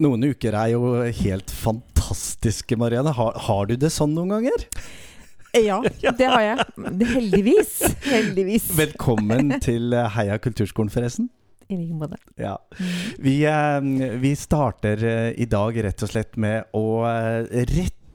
Noen uker er jo helt fantastiske, Marianne. Har, har du det sånn noen ganger? Ja, det har jeg. Heldigvis. Heldigvis. Velkommen til eh, Heia kulturskolen, forresten. I like måte. Ja. Vi, eh, vi starter eh, i dag rett og slett med å eh,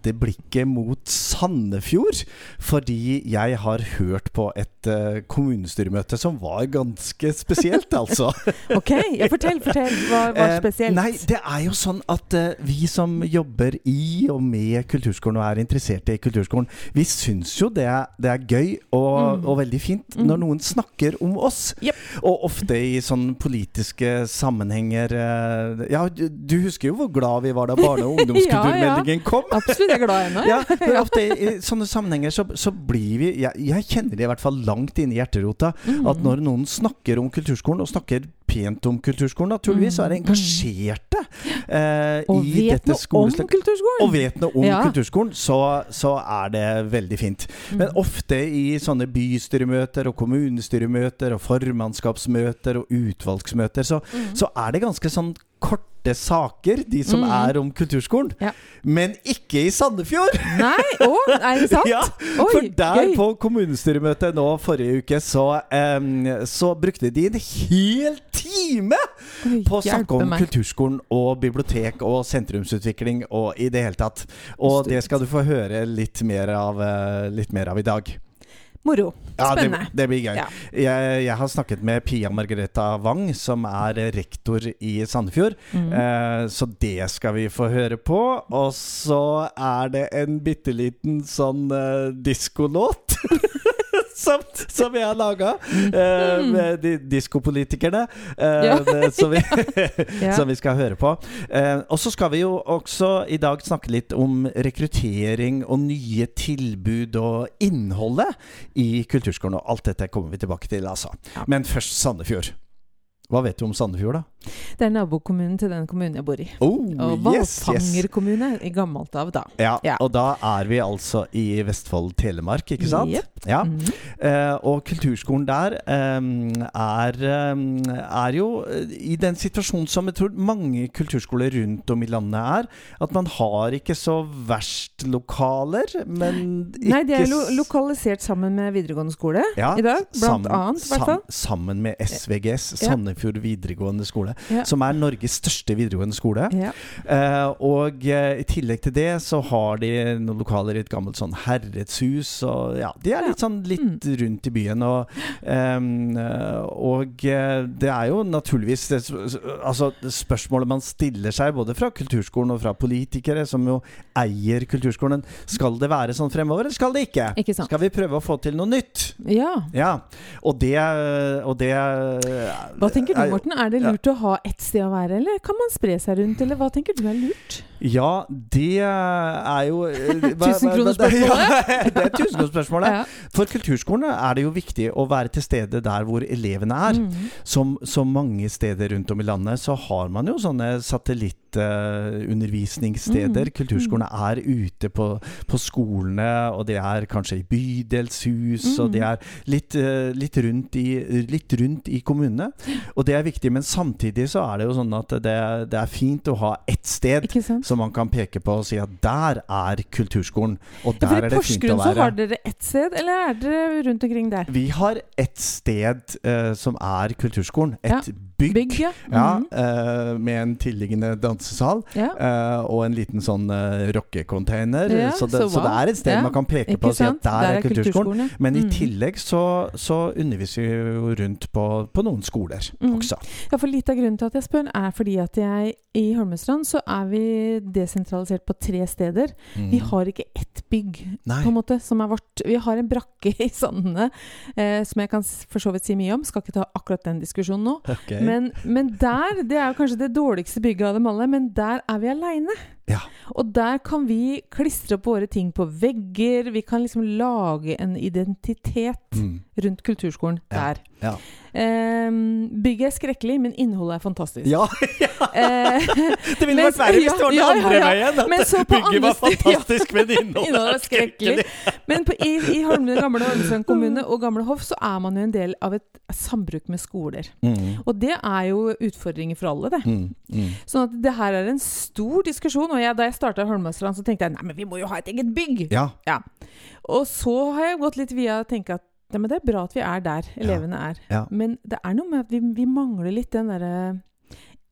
rette blikket mot Sandefjord. Fordi jeg har hørt på et eh, kommunestyremøte som var ganske spesielt, altså. Ok, ja, fortell, fortell. Hva var Eh, spesielt? Nei, det er jo sånn at eh, vi som jobber i og med kulturskolen og er interesserte i kulturskolen, vi syns jo det er, det er gøy og, og veldig fint når noen snakker om oss. Yep. Og ofte i sånn politiske sammenhenger Ja, du, husker jo hvor glad vi var da barne- og ungdomskulturmeldingen kom? Absolutt, jeg glad ennå. Ja, ofte i, i sånne sammenhenger så, så blir vi jeg, jeg kjenner det i hvert fall langt inni hjerterota. Mm. At når noen snakker om kulturskolen, og snakker pent om kulturskolen, naturligvis, og er engasjerte eh, Mm. I dette kulturskolen. Og vet noe om Ja. kulturskolen, så, så er det veldig fint. Mm. Men ofte i sånne bystyremøter og kommunestyremøter og formannskapsmøter og utvalgsmøter, så, Mm. så er det ganske sånn korte saker, de som er om kulturskolen. Ja. Men ikke i Sandefjord! Nei, å, er det sant? Ja, Oi, for der gøy. på kommunestyremøtet nå forrige uke, så, um, så brukte de en hel time på å snakke om kulturskolen og bibliotek og sentrumsutvikling og i det hele tatt. Og det skal du få høre litt mer av, eh, litt mer av i dag. Moro. Ja, det, Spennende. det blir gøy. Ja. Jeg, jeg har snakket med Pia Margareta Wang, som er rektor i Sandefjord. Mm. Eh, så det skal vi få høre på. Og så er det en bitte liten sånn eh, diskolåt. Som, som jeg har laga Uh, med de, diskopolitikerne. Uh, som, vi, som vi skal høre på. Uh, og så skal vi jo også i dag snakke litt om rekruttering og nye tilbud og innholdet i kulturskolen. Og alt dette kommer vi tilbake til, altså. Men først Sandefjord. Hva vet du om Sandefjord, da? Det er nabokommunen til den kommunen jeg bor i. Oh, Og yes, yes. Valfanger kommune i gammelt av, da. Ja, Ja. og da er vi altså i Vestfold Telemark, ikke sant? Yep. Ja. Mhm. Eh, og kulturskolen der eh, er, eh, er jo eh, i den situasjonen som jeg tror mange kulturskoler rundt om i landet er. At man har ikke så verst lokaler, men ikke Nei, de er lo lokalisert sammen med videregående skole ja, i dag. Blant sammen- annet, i hvert fall. sam- Sammen med SVGS, Ja. Sandefjord videregående skole. Ja. Som er Norges største videregående skole. Ja. Eh, og eh, i tillegg til det så har de noen lokaler i et gammelt sånn herredshus. Og ja, de er litt sånn litt Mm. rundt i byen. Og, ehm, eh, og det er jo naturligvis det, altså, spørsmålet man stiller seg, både fra kulturskolen og fra politikere, som jo eier kulturskolen. Skal det være sånn fremover, eller skal det ikke? Ikke. Skal vi prøve å få til noe nytt? ja. Ja. Og det, og det Hva tenker du, er- Morten? Er det lurt å ha ett sted å være, eller kan man spre seg rundt, eller hva tenker du er lurt? Ja, det er jo eh, hva- Ja, det er tusenkronersspørsmålet. Ja. For kulturskolene er det jo viktig å være til stede der hvor elevene er. Mhm. Som, som mange steder rundt om i landet så har man jo sånne satellittundervisningssteder. Mm. Kulturskolene er ute på, på skolene, og de er kanskje i bydelshus, og de Mm. er litt, eh, litt, rundt i, litt rundt i kommunene. Og det er viktig, men samtidig så er det jo sånn at det, det er fint å ha ett sted Ikke sant? Som man kan peke på og si at der er kulturskolen, og der ja, er I det fint å Porsgrunn så har dere ett sted, eller er dere rundt omkring der? Vi har et sted uh, som er kulturskolen. Et Ja, bygg. Bygg, ja. Ja, mm -hmm. uh, med en tilliggende dansesal ja. uh, og en liten sånn uh, rockecontainer. Så, så så det er et sted man kan peke på og si at der, der, er kulturskolen. ja. Men i Mhm. tillegg så, så underviser vi jo rundt på, på noen skoler mm. også. Ja, for Litt av grunnen til at jeg spør, er fordi at jeg i Holmestrand så er vi desentralisert på tre steder. Vi Mhm. har ikke ett bygg Nei. på en måte som er vårt. Vi har en brakke i Sandene eh, som jeg kan for så vidt si mye om. Skal ikke ta akkurat den diskusjonen nå. Ok. Men, men der, det er kanskje det dårligste bygget av dem alle, men der er vi aleine. Ja. Og der kan vi klistre opp våre ting på vegger. Vi kan liksom lage en identitet Mm. Rundt kulturskolen Ja. der. Ja. Eh, bygget er skrekkelig, men innholdet er fantastisk. Ja, Eh, det ville vært verre hvis det var den ja, ja, andre ja. veien. At Men så på bygget var fantastisk, men innholdet Innholdet er skrekkelig. Men på, i, i Holmen gamle Holmestrand kommune og Gamle Hoff så er man jo en del av et sambruk med skoler. Mm. Og det er jo utfordringer for alle, det. Mm. Mm. Sånn at det her er en stor diskusjon. Og jeg, da jeg starta i Holmestrand, så tenkte jeg nei, men vi må jo ha et eget bygg. Ja. Og så har jeg gått litt via og tenkt at ja, men det er bra at vi er der elevene er. Men det er noe med at vi, vi mangler litt den derre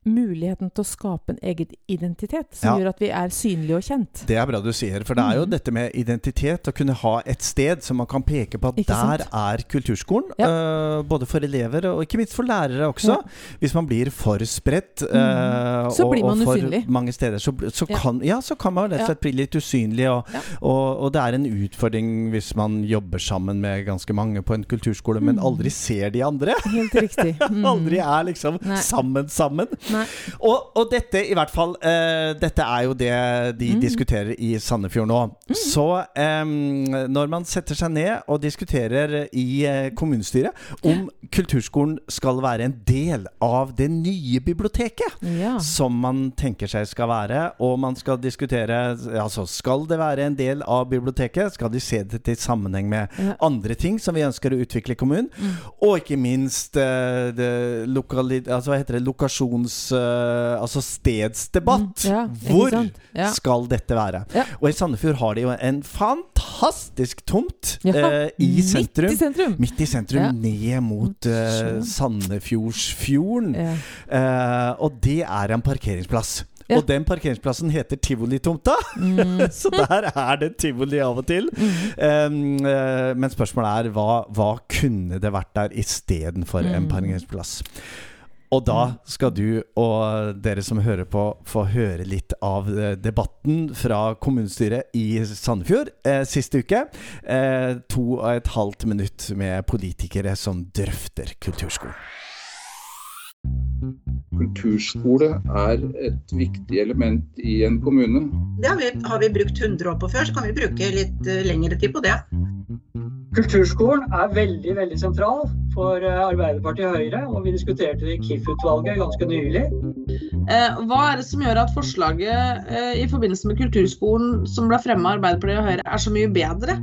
muligheten til å skape en egen identitet, som Ja. gjør at vi er synlige og kjent. Det er bra du sier, for det er jo Mhm. dette med identitet. Å kunne ha et sted som man kan peke på at der er kulturskolen. Ja. Uh, både for elever og ikke minst for lærere også. Ja. Hvis man blir for spredt uh. Så og, blir man og for usynlig. mange steder, så, så, kan, ja, så kan man rett og slett bli litt usynlig. Og, og, og det er en utfordring hvis man jobber sammen med ganske mange på en kulturskole, men Mhm. aldri ser de andre. Helt riktig. Mm. Aldri er liksom Nei. sammen sammen. Og, og dette i hvert fall uh, Dette er jo det de Mm. diskuterer i Sandefjord nå. Så um, når man setter seg ned og diskuterer i uh, kommunestyret om kulturskolen skal være en del av det nye biblioteket Ja. som man tenker seg skal være, og man skal diskutere Altså, skal det være en del av biblioteket? Skal de se det til sammenheng med Ja. andre ting som vi ønsker å utvikle i kommunen? Mm. Og ikke minst uh, det lokali altså, hva heter det, lokasjons... eh, altså stedsdebatt. Mm, ja, Hvor? Ja. skal dette være? Ja. Og i Sandefjord har de jo en fantastisk tomt eh, i sentrum. Midt i sentrum. Midt i sentrum, ned mot uh, Sandefjordsfjorden. Og det er en parkeringsplass. Ja. Og den parkeringsplassen heter Tivolitomta, Mm. så der er det tivoli av og til. Um, uh, men spørsmålet er hva, hva kunne det vært der istedenfor en Mm. parkeringsplass? Og da skal du og dere som hører på, få høre litt av eh, debatten fra kommunestyret i Sandefjord eh, siste uke. Eh, to og et halvt minutt med politikere som drøfter kulturskolen. Kulturskole er et viktig element i en kommune. Det har vi, har vi brukt 100 år på før, så kan vi bruke litt eh, lengre tid på det. Kulturskolen er veldig veldig sentral for eh, Arbeiderpartiet og Høyre, og vi diskuterte det i KIF-utvalget ganske nylig. Eh, Hva er det som gjør at forslaget eh, i forbindelse med kulturskolen som ble fremma av Arbeiderpartiet og Høyre, er så mye bedre?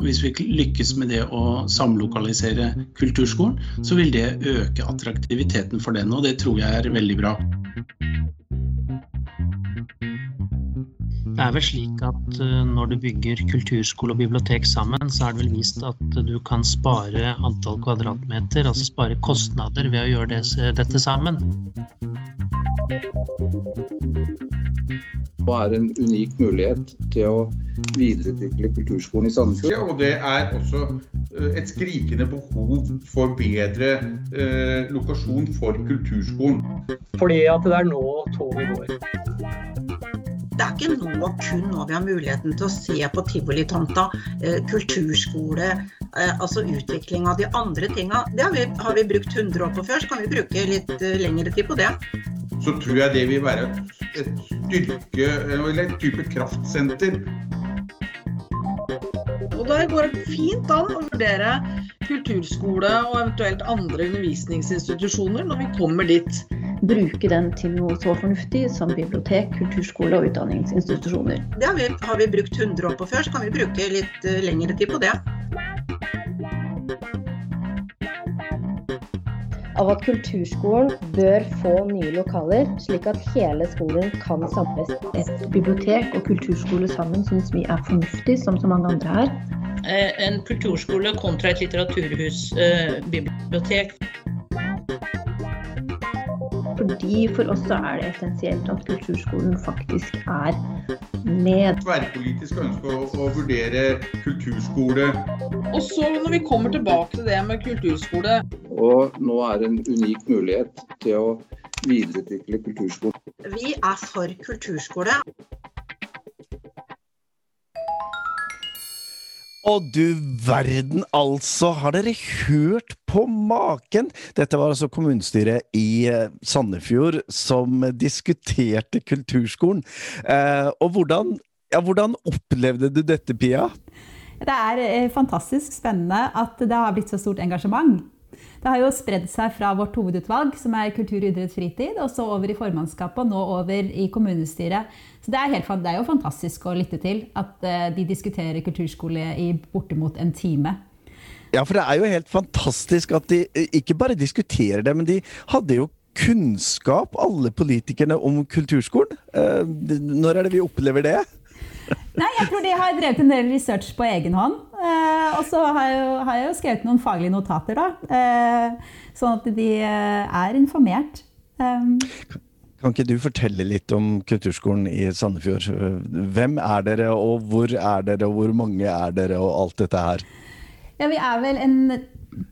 Hvis vi lykkes med det å samlokalisere kulturskolen, så vil det øke attraktiviteten for den, og det tror jeg er veldig bra. Det er vel slik at eh, når du bygger kulturskole og bibliotek sammen, så er det vel vist at du kan spare antall kvadratmeter, altså spare kostnader ved å gjøre dette sammen. Og er en unik mulighet til å videreutvikle kulturskolen i Sandefjord. Ja, og det er også eh, et skrikende behov for bedre eh, lokasjon for kulturskolen. Fordi at det er nå toget går. Det er ikke nå kun nå vi har muligheten til å se på tivolitomta, eh, kulturskole, eh, altså utvikling av de andre tinga. Det har vi, har vi brukt 100 år på før, så kan vi bruke litt eh, lengre tid på det. Så tror jeg det vil være et styrke, eller et type kraftsenter Og da går det fint an å vurdere kulturskole og eventuelt andre undervisningsinstitusjoner når vi kommer dit. bruke den til noe så fornuftig som bibliotek, kulturskole og utdanningsinstitusjoner. Det har vi, har vi brukt 100 år på før, så kan vi bruke litt eh, lengre tid på det. Av at kulturskolen bør få nye lokaler, slik at hele skolen kan samles. Et bibliotek og kulturskole sammen syns vi er fornuftig, som så mange andre her. Eh, En kulturskole kontra et litteraturhusbibliotek. Fordi for oss så er det essensielt at kulturskolen faktisk er med. tverrpolitisk ønske å, å vurdere kulturskole. Og så når vi kommer tilbake til det med kulturskole, Og nå er det en unik mulighet til å videreutvikle kulturskolen. Vi er for kulturskole. Å du verden, altså! Har dere hørt på maken? Dette var altså kommunestyret i eh, Sandefjord som diskuterte kulturskolen. Eh, og hvordan, ja, hvordan opplevde du dette, Pia? Det er eh, fantastisk spennende at det har blitt så stort engasjement. Det har jo spredd seg fra vårt hovedutvalg, som er kultur, idrett, fritid, og så over i formannskapet, og nå over i kommunestyret. Så det er, helt, det er jo fantastisk å lytte til at eh, de diskuterer kulturskole i bortimot en time. Ja, for det er jo helt fantastisk at de eh, ikke bare diskuterer det, men de hadde jo kunnskap, alle politikerne, om kulturskolen. Eh, når er det vi opplever det? Nei, jeg tror de har drevet en del research på egen hånd. Eh, og så har, har, jeg jo skrevet noen faglige notater, da. Eh, sånn at de eh, er informert. Um, kan ikke du fortelle litt om kulturskolen i Sandefjord? Hvem er dere, og hvor er dere, og hvor mange er dere, og alt dette her? Ja, vi er vel en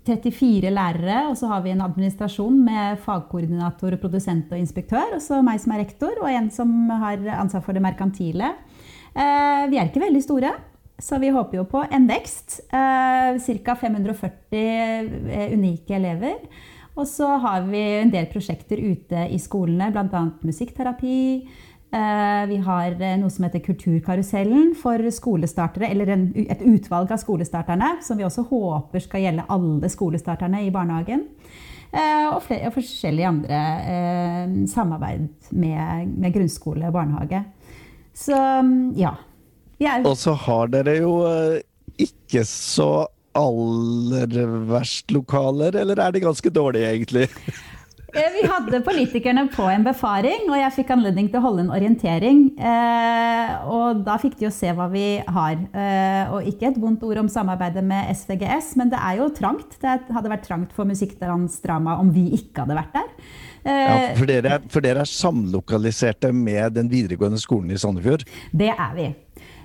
34 lærere, og så har vi en administrasjon med fagkoordinator, produsent og inspektør. Og så meg som er rektor, og en som har ansvar for det merkantile. Eh, vi er ikke veldig store, så vi håper jo på en vekst. Eh, Ca. 540 eh, unike elever. Og så har vi en del prosjekter ute i skolene, bl.a. musikkterapi. Vi har noe som heter Kulturkarusellen for skolestartere, eller et utvalg av skolestarterne, som vi også håper skal gjelde alle skolestarterne i barnehagen. Og, flere, og forskjellige andre samarbeid med, med grunnskole og barnehage. Så mm, ja. Er... Og så har dere jo eh, ikke så aller verst lokaler, eller er de ganske dårlige, egentlig? Eh, vi hadde politikerne på en befaring, og jeg fikk anledning til å holde en orientering. Eh, og da fikk de jo se hva vi har. og ikke et vondt ord om samarbeidet med SVGS, men det er jo trangt. Det hadde vært trangt for Musikkdans Drama om vi ikke hadde vært der. Ja, for dere, er, for dere er samlokaliserte med den videregående skolen i Sandefjord? Det er vi.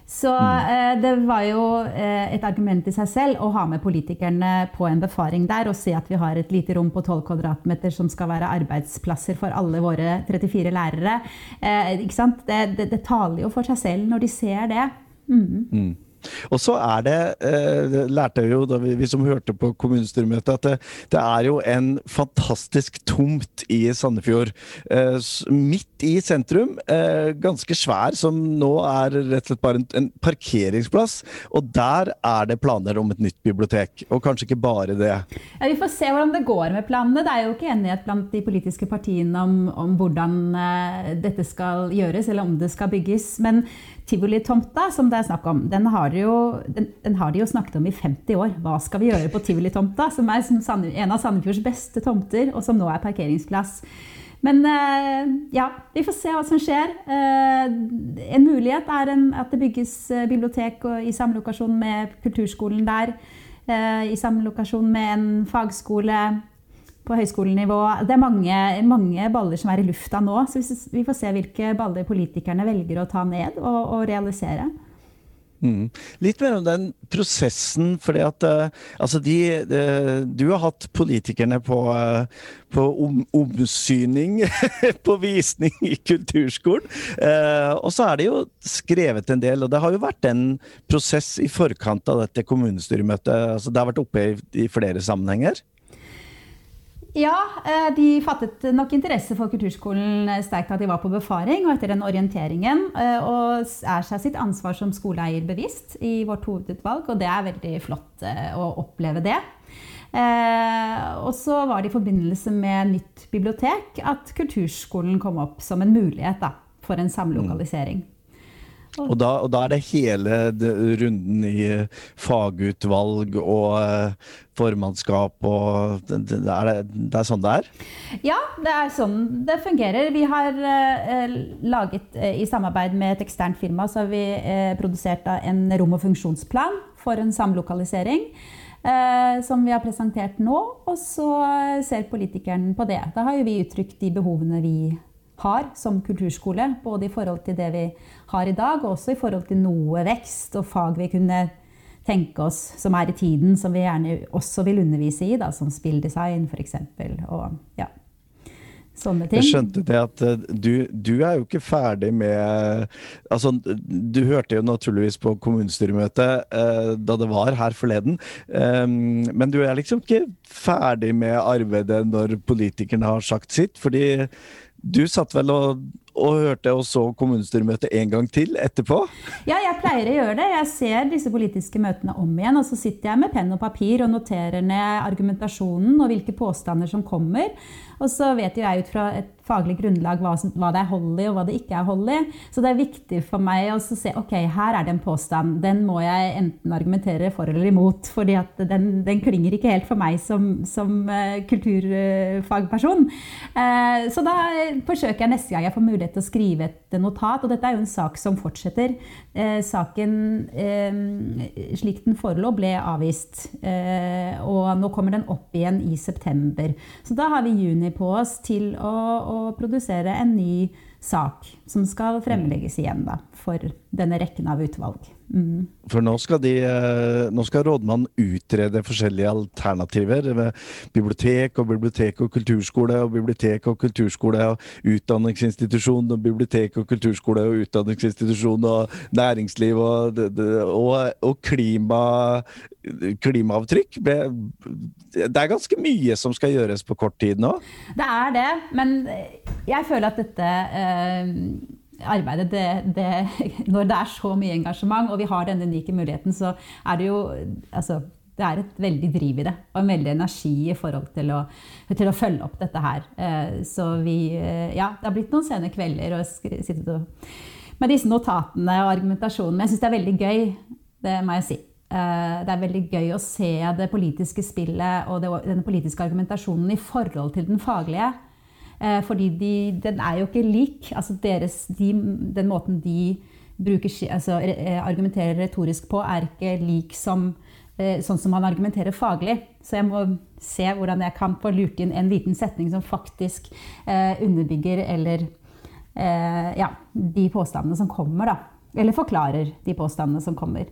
Så mm. eh, det var jo eh, et argument i seg selv å ha med politikerne på en befaring der og se at vi har et lite rom på 12 kvadratmeter som skal være arbeidsplasser for alle våre 34 lærere. Eh, det, det, det, taler jo for seg selv når de ser det. Mm. Mm. Og så er det, eh, lærte jeg jo da vi, vi som hørte på kommunestyremøtet, at det, det, er jo en fantastisk tomt i Sandefjord. Eh, midt i sentrum, eh, ganske svær, som nå er rett og slett bare en, en, parkeringsplass. Og der er det planer om et nytt bibliotek, og kanskje ikke bare det. Ja, Vi får se hvordan det går med planene. Det er jo ikke enighet blant de politiske partiene om, om hvordan uh, dette skal gjøres, eller om det skal bygges. Men Tivolitomta, som det er snakk om, den har, jo, den, den har, de jo snakket om i 50 år. Hva skal vi gjøre på Tivolitomta, som er som en av Sandefjords beste tomter, og som nå er parkeringsplass? Men eh, ja, vi får se hva som skjer. Eh, en mulighet er en, at det bygges eh, bibliotek i samlokasjon med kulturskolen der. I samlokasjon med en fagskole på høyskolenivå. Det er mange, mange, baller som er i lufta nå, så vi får se hvilke baller politikerne velger å ta ned og, og realisere. Mm. Litt mer om den prosessen, fordi at uh, altså de, de, Du har hatt politikerne på, uh, på om, omsyning, på visning i kulturskolen. Og så er det jo skrevet en del, og det har jo vært en prosess i forkant av dette kommunestyremøtet. Altså, det har vært oppe i, i flere sammenhenger? Ja, eh, de fattet nok interesse for kulturskolen sterkt at de var på befaring. Og etter den orienteringen eh, og er seg sitt ansvar som skoleeier bevisst i vårt hovedutvalg. Og det er veldig flott eh, å oppleve det. Og så var det i forbindelse med nytt bibliotek at kulturskolen kom opp som en mulighet da, for en samlokalisering. Og da, og da, er det hele runden i fagutvalg og uh, formannskap og det, er, det, er, sånn det er? Ja, det er sånn det fungerer. Vi har eh, laget, uh, i samarbeid med et eksternt firma, så har vi produsert en rom- og funksjonsplan for en samlokalisering. som vi har presentert nå, og så ser politikeren på det. Da har jo vi uttrykt de behovene vi har har som kulturskole. Både i forhold til det vi har i dag, og også i forhold til noe vekst og fag vi kunne tenke oss som er i tiden, som vi gjerne også vil undervise i, da, som spilldesign f.eks. Og ja. sånne ting. Jeg skjønte det at eh, du, du er jo ikke ferdig med Altså, du hørte jo naturligvis på kommunestyremøtet eh, da det var her forleden, eh, men du er liksom ikke ferdig med arbeidet når politikerne har sagt sitt, fordi du satt vel og, og hørte og så kommunestyremøtet en gang til etterpå? Ja, jeg pleier å gjøre det. Jeg ser disse politiske møtene om igjen, og så sitter jeg med penn og papir og noterer ned argumentasjonen og hvilke påstander som kommer. Og så vet jo jeg ut fra et faglig grunnlag hva, hva, det er hold i, og hva det ikke er hold i. Så det er viktig for meg å se ok, her er det en påstand. Den må jeg enten argumentere for eller imot. fordi den, den klinger ikke helt for meg som, som uh, kulturfagperson. Uh, så da forsøker jeg neste gang jeg får mulighet til å skrive et notat. Og dette er jo en sak som fortsetter. Eh, saken slik den forelå, ble avvist. og nå kommer den opp igjen i september. Så da har vi juni på oss til å å produsere en ny sak som skal fremlegges igjen da, for denne rekken av utvalg. Mm. For nå skal, de, eh, nå skal rådmannen utrede forskjellige alternativer. Med bibliotek og bibliotek og kulturskole og bibliotek og kulturskole og utdanningsinstitusjon og bibliotek og kulturskole og utdanningsinstitusjon og næringsliv og, og, og klima, klimaavtrykk. Det er ganske mye som skal gjøres på kort tid nå? Det er det, men jeg føler at dette eh, arbeidet det, det, Når det er så mye engasjement, og vi har denne unike muligheten, så er det jo altså, det er et veldig driv i det, og en veldig energi i forhold til å, til å følge opp dette her. Eh, så vi eh, Ja, det har blitt noen sene kvelder og sittet og, med disse notatene og argumentasjonen. Men jeg syns det er veldig gøy, det må jeg si. Eh, det er veldig gøy å se det politiske spillet og den politiske argumentasjonen i forhold til den faglige. Eh, fordi de, den er jo ikke lik. Altså deres, de, den måten de bruker, altså, eh, argumenterer retorisk på, er ikke lik som eh, sånn som man argumenterer faglig. Så jeg må se hvordan jeg kan få lurt inn en liten setning som faktisk eh, underbygger eller eh, ja, de påstandene som kommer, da. Eller forklarer de påstandene som kommer.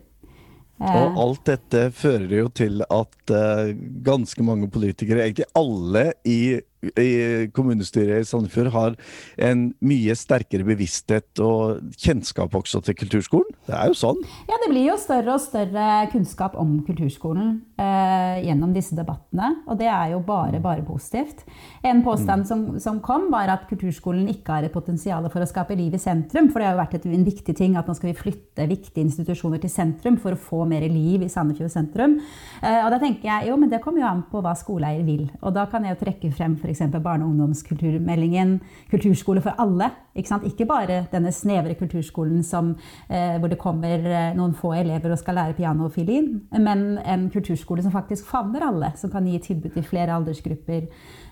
Og alt dette fører jo til at uh, ganske mange politikere, egentlig alle i i kommunestyret i Sandefjord har en mye sterkere bevissthet og kjennskap også til kulturskolen. Det er jo sånn. Ja, det blir jo større og større kunnskap om kulturskolen eh, gjennom disse debattene. Og det er jo bare, bare positivt. En påstand mm. som, som, kom, var at kulturskolen ikke har et potensial for å skape liv i sentrum. For det har jo vært en viktig ting at nå skal vi flytte viktige institusjoner til sentrum for å få mer liv i Sandefjord sentrum. Eh, og da tenker jeg jo, men det kommer jo an på hva skoleeier vil. Og da kan jeg jo trekke frem for f.eks. barne- og ungdomskulturmeldingen 'Kulturskole for alle'. Ikke, ikke bare denne snevre kulturskolen som, eh, hvor det kommer eh, noen få elever og skal lære piano og fiolin, men en kulturskole som faktisk favner alle, som kan gi tilbud til flere aldersgrupper.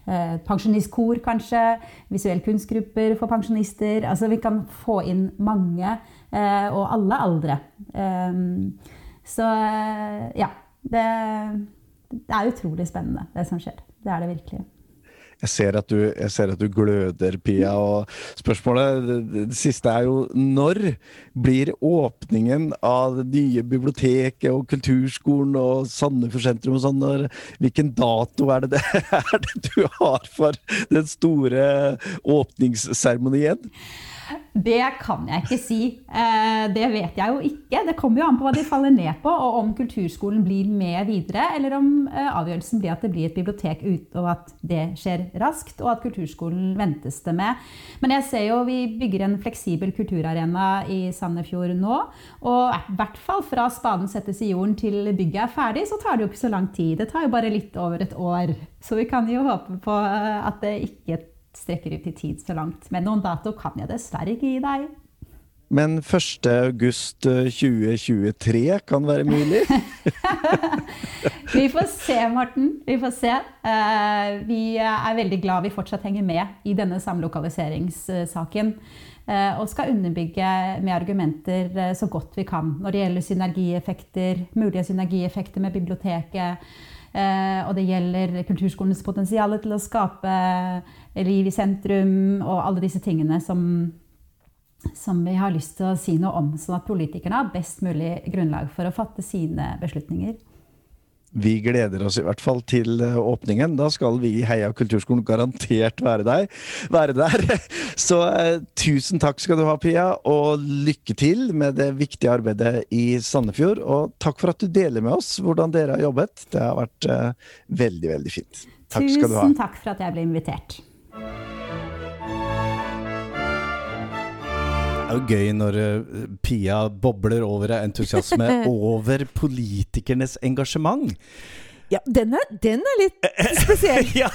Eh, pensjonistkor, kanskje. Visuelle kunstgrupper for pensjonister. Altså vi kan få inn mange, og alle aldre. Så ja. Det, det er utrolig spennende, det som skjer. Det er det virkelig. Jeg ser, du, jeg ser, at du, gløder, Pia. Og spørsmålet det, det, siste er jo når blir åpningen av det nye biblioteket og kulturskolen og Sandefjord sentrum og sånn? Hvilken dato er det, det, er det du har for den store åpningsseremonien? Det kan jeg ikke si. Eh, det vet jeg jo ikke. Det kommer jo an på hva de faller ned på, og om kulturskolen blir med videre, eller om eh, avgjørelsen blir at det blir et bibliotek ut, og at det skjer raskt, og at kulturskolen ventes det med. Men jeg ser jo vi bygger en fleksibel kulturarena i Sandefjord nå. Og i hvert fall fra spaden settes i jorden til bygget er ferdig, så tar det jo ikke så lang tid. Det tar jo bare litt over et år. Så vi kan jo håpe på eh, at det ikke strekker ut i tid så langt. Men noen dato kan jeg dessverre ikke gi deg. Men 1.8.2023 eh, kan være mulig? vi får se, Morten. Vi får se. Eh, vi er veldig glad vi fortsatt henger med i denne samlokaliseringssaken. Eh, og skal underbygge med argumenter så godt vi kan når det gjelder synergieffekter, mulige synergieffekter med biblioteket. Og det gjelder kulturskolens potensial til å skape liv i sentrum og alle disse tingene som, som vi har lyst til å si noe om, sånn at politikerne har best mulig grunnlag for å fatte sine beslutninger. Vi gleder oss i hvert fall til eh, åpningen. Da skal vi i Heia kulturskolen garantert være, der. være der. Så eh, tusen takk skal du ha, Pia, og lykke til med det viktige arbeidet i Sandefjord. Og takk for at du deler med oss hvordan dere har jobbet. Det har vært eh, veldig, veldig fint. Takk skal du ha. Tusen takk for at jeg ble invitert. Det er jo gøy når eh, Pia bobler over av entusiasme over politikernes engasjement. Ja, den er, den er litt spesiell. ja.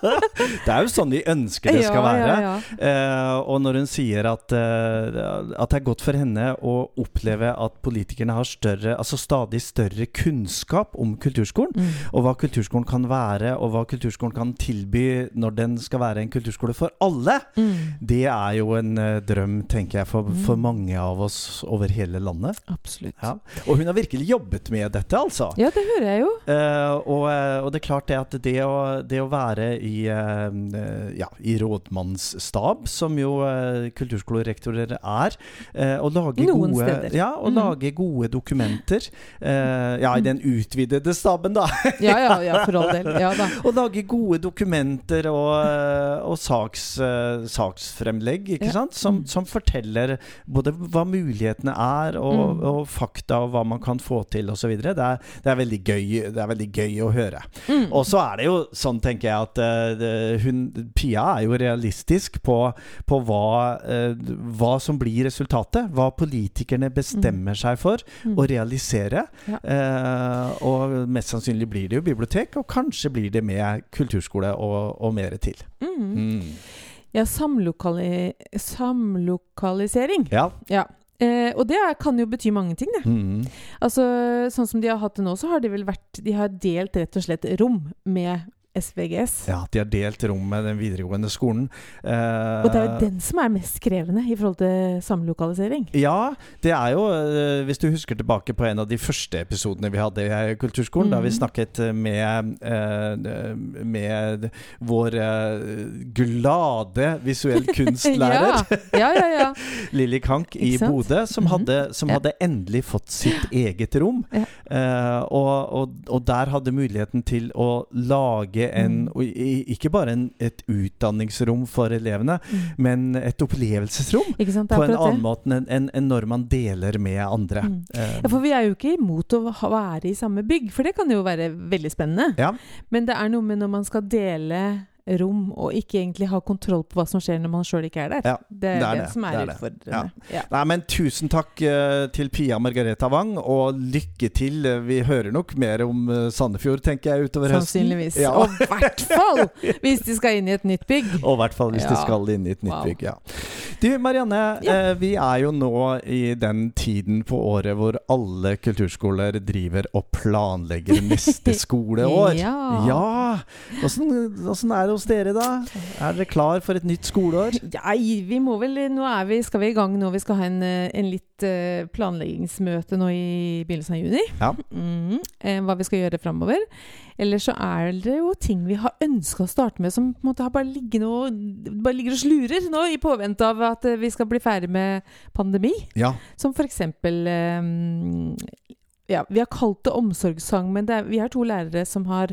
Det er jo sånn vi ønsker det skal Ja, være. ja, Eh, og når hun sier at, eh, at det er godt for henne å oppleve at politikerne har større, altså stadig større kunnskap om kulturskolen, Mm. og hva kulturskolen kan være, og hva kulturskolen kan tilby når den skal være en kulturskole for alle, Mm. det er jo en eh, drøm, tenker jeg, for, for mange av oss over hele landet. Absolutt. Ja. Og hun har virkelig jobbet med dette, altså. Ja, det hører jeg jo. Eh, og, eh, og det er klart det at det å, det å være i, eh, eh, ja, i rådmannsstab, som jo eh, kulturskolerektorer er, eh, og lage Noen gode, steder. ja, og mm. lage gode dokumenter eh, Ja, i den utvidede staben, da. Ja, ja, ja, for all del. Ja. Å lage gode dokumenter og, eh, og saks, eh, saksfremlegg, ikke Ja. sant? Som, som forteller både hva mulighetene er, og, Mm. og fakta, og hva man kan få til, osv. Det, er- det, er veldig gøy, det er veldig gøy å høre. Mm. Og så er det jo sånn, tenker jeg, at uh, hun, Pia er jo realistisk på, på hva, uh, hva som blir resultatet. Hva politikerne bestemmer seg for Mm. å realisere. Ja. Uh, og mest sannsynlig blir det jo bibliotek, og kanskje blir det med kulturskole og, og mer til. Mm. Mm. Ja, samlokali samlokalisering. Ja. Ja. Eh, og det kan jo bety mange ting, det. Mm. Altså, sånn som de har hatt det nå, så har de vel vært De har delt rett og slett rom med SVGS. ja, at de har delt rom med den videregående skolen. Eh, Og det er jo den som er mest krevende i forhold til samlokalisering. Ja, det er jo eh, Hvis du husker tilbake på en av de første episodene vi hadde i Kulturskolen, da vi Mhm. snakket med, eh, med vår eh, glade visuell kunstlærer Ja, ja, ja. Lilly Kank i? Bodø, som, Mhm. hadde, som hadde endelig fått sitt eget rom. Eh, og, og, og der hadde muligheten til å lage en Mm. Ikke bare en, et utdanningsrom for elevene, Mm. men et opplevelsesrom. Ikke sant? På en annen måte enn en, når man deler med andre. Mm. Eh, Ja, for vi er jo ikke imot å være i samme bygg, for det kan jo være veldig spennende. Ja. Men det er noe med når man skal dele rom, og ikke egentlig ha kontroll på hva som skjer når man sjøl ikke er der. Ja, det er det, som er, det det. utfordrende. Ja. Nei, men tusen takk eh, til Pia Margareta Wang, og lykke til. Vi hører nok mer om eh, Sandefjord, tenker jeg, utover høsten. Sannsynligvis. Ja. Og i hvert fall hvis de skal inn i et nytt bygg. Og i hvert fall hvis de skal inn i et nytt Wow. bygg. Ja. Du Marianne, eh, vi er jo nå i den tiden på året hvor alle kulturskoler driver og planlegger neste skoleår. Ja. ja. Åssen er det hos dere, da? Er dere klar for et nytt skoleår? Nei, vi må vel Nå er vi, skal vi i gang nå. Vi skal ha en, eh, en litt eh, planleggingsmøte nå i begynnelsen av juni. Ja. Eh, hva vi skal gjøre framover. Eller så er det jo ting vi har ønska å starte med som på en måte har bare ligget og, bare ligger og slurer nå i påvente av at vi skal bli ferdig med pandemi. Ja. Som eksempel eh, ja, Vi har kalt det omsorgssang, men det er, vi har to lærere som har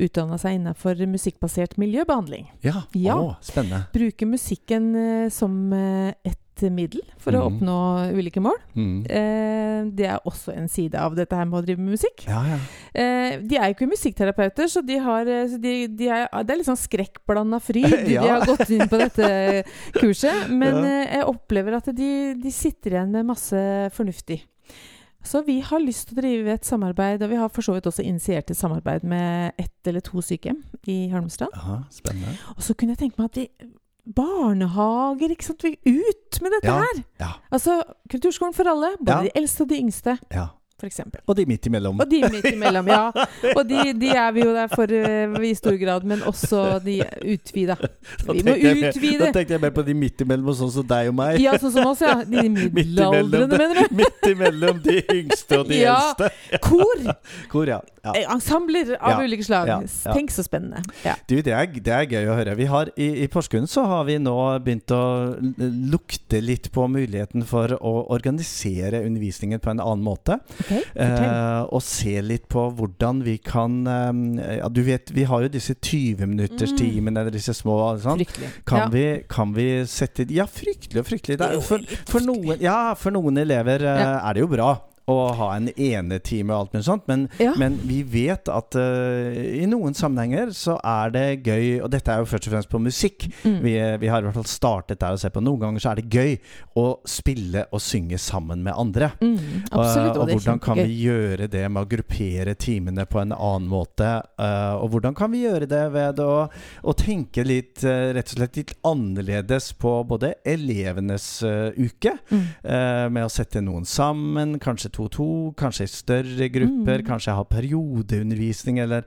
utdanna seg innenfor musikkbasert miljøbehandling. Ja. Ja. Å, spennende. Bruker musikken eh, som eh, et middel for å Mhm. oppnå ulike mål. Mm. Eh, det er også en side av dette her med å drive med musikk. Ja, ja. Eh, de er jo ikke musikkterapeuter, så de har eh, så de, de er, det er litt sånn skrekkblanda fryd Ja. de har gått inn på dette kurset. Men eh, jeg opplever at de, de sitter igjen med masse fornuftig. Så vi har lyst til å drive et samarbeid, og vi har for så vidt også initiert et samarbeid med ett eller to sykehjem i Holmestrand. Aha, spennende. Og så kunne jeg tenke meg at vi Barnehager, ikke sant. Vi ut med dette Ja, her! ja. Altså Kulturskolen for alle. Både Ja. de eldste og de yngste, Ja. Eksempel. Og de midt imellom. Og de midt imellom, ja. Og de, de er vi jo der for uh, i stor grad, men også de utvida. Vi må utvide! utvide. Da tenkte jeg mer på de midt imellom, sånn som deg og meg. Ja, sånn som oss, ja. De middelaldrende, mener du? Midt imellom de yngste og de Ja. eldste. Kor! Kor, ja. Eh, Ensembler av ulike slag. Tenk så spennende. Ja. Du, det er, det er gøy å høre. Vi har, i, I Porsgrunn så har vi nå begynt å lukte litt på muligheten for å organisere undervisningen på en annen måte. eh, og se litt på hvordan vi kan eh, Ja, du vet, vi har jo disse 20-minutterstimene, eller disse små sånn. Kan, Ja. vi, kan vi sette Ja, fryktelig og fryktelig. Er, for, for, noen, ja, for noen elever eh, er det jo bra å ha en enetime og alt mulig sånt, men, Ja. men vi vet at uh, i noen sammenhenger så er det gøy Og dette er jo først og fremst på musikk. Mm. Vi, vi har i hvert fall startet der å se på. Noen ganger så er det gøy å spille og synge sammen med andre. Mm, absolutt, og, og er hvordan kan vi gjøre det med å gruppere timene på en annen måte? Uh, og hvordan kan vi gjøre det ved å, å tenke litt eh, rett og slett litt annerledes på både elevenes eh, uke, Mm. eh, med å sette noen sammen, kanskje to-to, kanskje i større grupper, Mm. kanskje ha periodeundervisning, eller,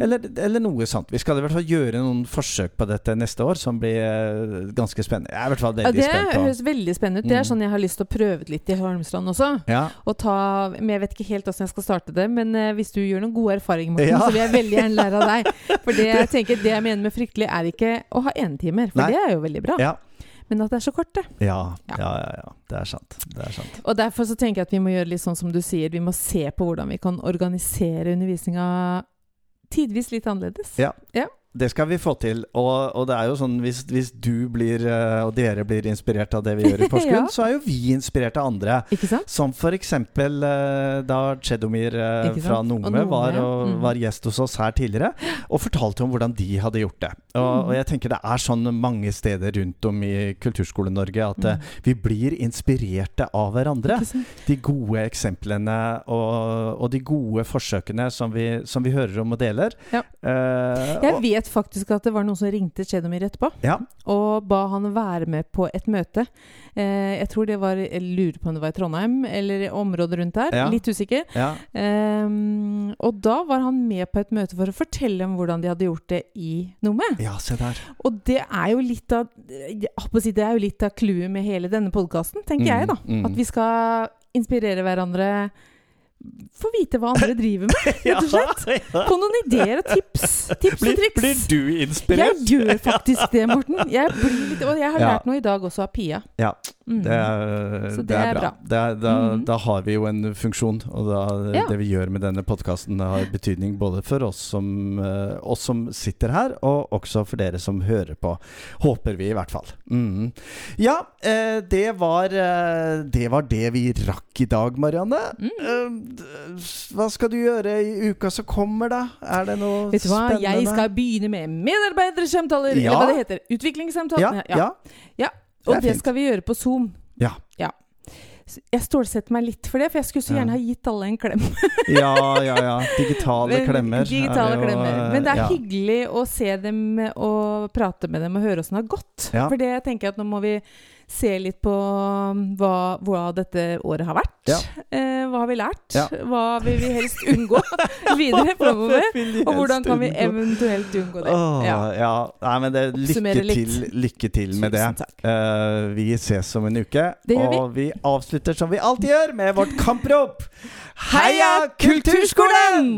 eller, eller noe sånt. Vi skal i hvert fall gjøre noen forsøk på dette neste år, som blir eh, ganske spennende. Jeg er i hvert fall Ja, veldig det spent på. høres veldig spennende ut. Det er Mm. sånn jeg har lyst til å prøve litt i Holmstrand også. Ja. Og ta, men Jeg vet ikke helt hvordan jeg skal starte det, men eh, hvis du gjør noen gode erfaringer, Morten, Ja. så vil jeg veldig gjerne lære av deg. For det jeg tenker, det jeg mener med fryktelig, er ikke å ha enetimer, for Nei. det er jo veldig bra. Ja. Men at det er så korte. Ja, ja, ja, ja. Det er sant. Det er sant. Og derfor så tenker jeg at vi må gjøre litt sånn som du sier, vi må se på hvordan vi kan organisere undervisninga tidvis litt annerledes. Ja. Ja. Det skal vi få til. Og, og det er jo sånn hvis, hvis du blir, eh, og dere blir inspirert av det vi gjør i Porsgrunn, Ja. så er jo vi inspirert av andre. Ikke sant? Som eksempel eh, da Chedomir eh, fra Og Nome var, og, Mm. var gjest hos oss her tidligere, og fortalte om hvordan de hadde gjort det. Og, Mm. og jeg tenker det er sånn mange steder rundt om i Kulturskole-Norge at Mm. vi blir inspirerte av hverandre. De gode eksemplene og, og de gode forsøkene som vi, som vi hører om og deler. Ja. Uh, Jeg og- vet faktisk at det var noen som ringte Chedomir etterpå Ja. og ba han være med på et møte. Eh, jeg tror det var Jeg lurer på om det var i Trondheim eller området rundt der. Ja. Litt usikker. Ja. Eh, og da var han med på et møte for å fortelle om hvordan de hadde gjort det i Nome. ja, se der. Og det er jo litt av Det er jo litt av clouet med hele denne podkasten, tenker Mm, jeg, da. mm. At vi skal inspirere hverandre. Få vite hva andre driver med, rett og slett. Få noen ideer og tips. Tips Blir, og triks. blir du inspirert? Jeg gjør faktisk det, Morten. Jeg blir litt, og jeg har Ja. lært noe i dag også av Pia. Ja, Mm. det er, Så det det er bra. bra. Det er, da, mm. da har vi jo en funksjon, og da, Ja. det vi gjør med denne podkasten har betydning både for oss som, eh, oss som sitter her, og også for dere som hører på. Håper vi, i hvert fall. Mm. Ja, eh, det, var, eh, det var det vi rakk i dag, Marianne. Mm. Eh, hva skal du gjøre i uka som kommer, da? Er det noe Vet du hva, spennende? jeg skal begynne med medarbeidersamtaler, Ja. eller hva det heter. Utviklingssamtaler. Ja, ja. Og Det det, skal vi gjøre på Zoom. Ja. ja. Jeg stålsetter meg litt for det, for jeg skulle så gjerne ha gitt alle en klem. ja, ja, ja. Digitale klemmer. er Digitale jo, klemmer. Men det er ja. hyggelig å se dem og prate med dem og høre åssen det har gått. Ja. For det tenker jeg at nå må vi se litt på um, hva, hva dette året har vært. Ja. Eh, hva har vi lært? Ja. Hva vil vi helst unngå videre framover? vi Og hvordan kan vi eventuelt unngå det? Åh, Ja. ja. Nei, men det, lykke til, lykke til med det. Tusen det. Uh, vi ses om en uke. Vi. og vi avslutter som vi alltid gjør, med vårt kamprop. Heia Kulturskolen!